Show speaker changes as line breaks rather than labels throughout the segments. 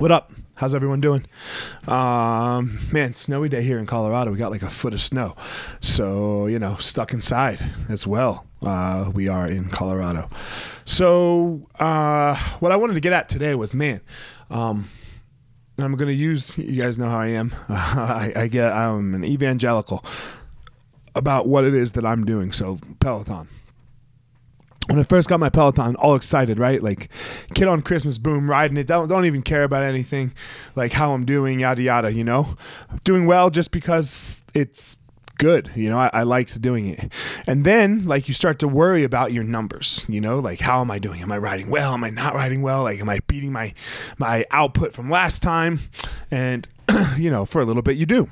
What up? How's everyone doing? Um, man, snowy day here in Colorado. We got like a foot of snow. So, you know, stuck inside as well. Uh, we are in Colorado. So, uh, what I wanted to get at today was, man, um, I'm going to use, you guys know how I am. I, I get, I'm an evangelical about what it is that I'm doing. So, Peloton when I first got my Peloton, all excited, right? Like, kid on Christmas, boom, riding it. Don't don't even care about anything, like how I'm doing, yada yada. You know, doing well just because it's good. You know, I, I liked doing it. And then, like, you start to worry about your numbers. You know, like how am I doing? Am I riding well? Am I not riding well? Like, am I beating my my output from last time? And you know, for a little bit, you do.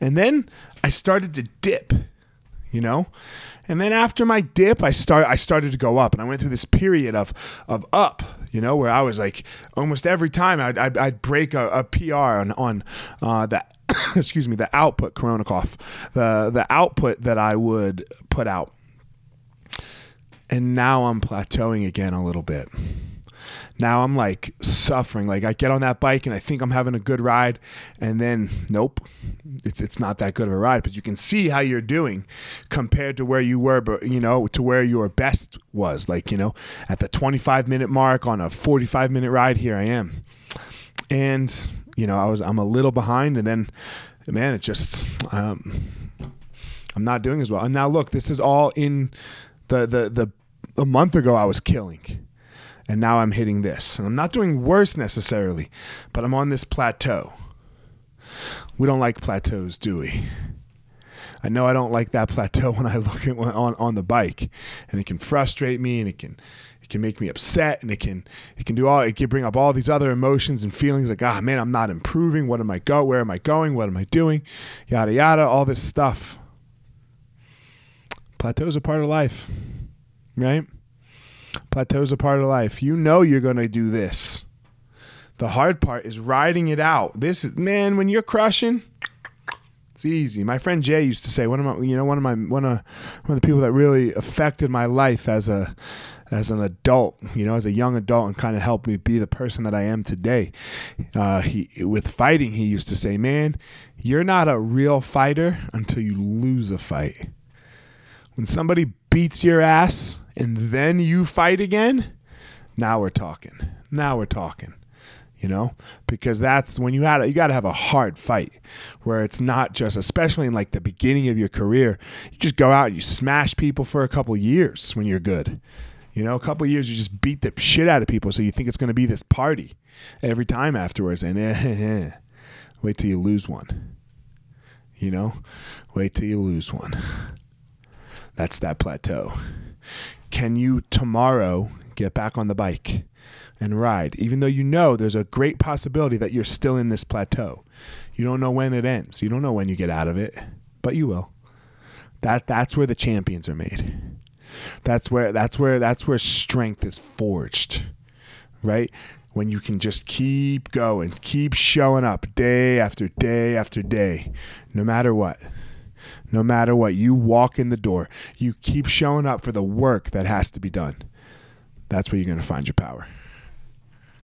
And then I started to dip. You know, and then after my dip, I start I started to go up, and I went through this period of of up, you know, where I was like almost every time I'd, I'd, I'd break a, a, PR on on uh, the excuse me the output Corona cough the the output that I would put out, and now I'm plateauing again a little bit now I'm like suffering. Like I get on that bike and I think I'm having a good ride, and then nope, it's it's not that good of a ride. But you can see how you're doing compared to where you were, but you know to where your best was. Like you know at the 25 minute mark on a 45 minute ride, here I am, and you know I was I'm a little behind, and then man, it just um, I'm not doing as well. And now look, this is all in the the the a month ago I was killing and now I'm hitting this. And I'm not doing worse necessarily, but I'm on this plateau. We don't like plateaus, do we? I know I don't like that plateau when I look at on on the bike, and it can frustrate me, and it can it can make me upset, and it can it can do all it can bring up all these other emotions and feelings like ah man I'm not improving. What am I go? Where am I going? What am I doing? Yada yada. All this stuff. Plateaus are part of life, right? Plateau's a part of life. You know you're going to do this. The hard part is riding it out. This man, when you're crushing, it's easy. My friend Jay used to say one of my, you know, one of my one of one of the people that really affected my life as a as an adult, you know, as a young adult, and kind of helped me be the person that I am today. Uh, he with fighting, he used to say, "Man, you're not a real fighter until you lose a fight." When somebody beats your ass and then you fight again, now we're talking. Now we're talking. You know, because that's when you had you got to have a hard fight where it's not just, especially in like the beginning of your career, you just go out and you smash people for a couple years when you're good. You know, a couple years you just beat the shit out of people, so you think it's going to be this party every time afterwards, and eh, wait till you lose one. You know, wait till you lose one. That's that plateau. Can you tomorrow get back on the bike and ride, even though you know there's a great possibility that you're still in this plateau? You don't know when it ends. You don't know when you get out of it, but you will. That that's where the champions are made. That's where that's where that's where strength is forged. Right? When you can just keep going, keep showing up day after day after day, no matter what no matter what. You walk in the door, you keep showing up for the work that has to be done. That's where you're going to find your power.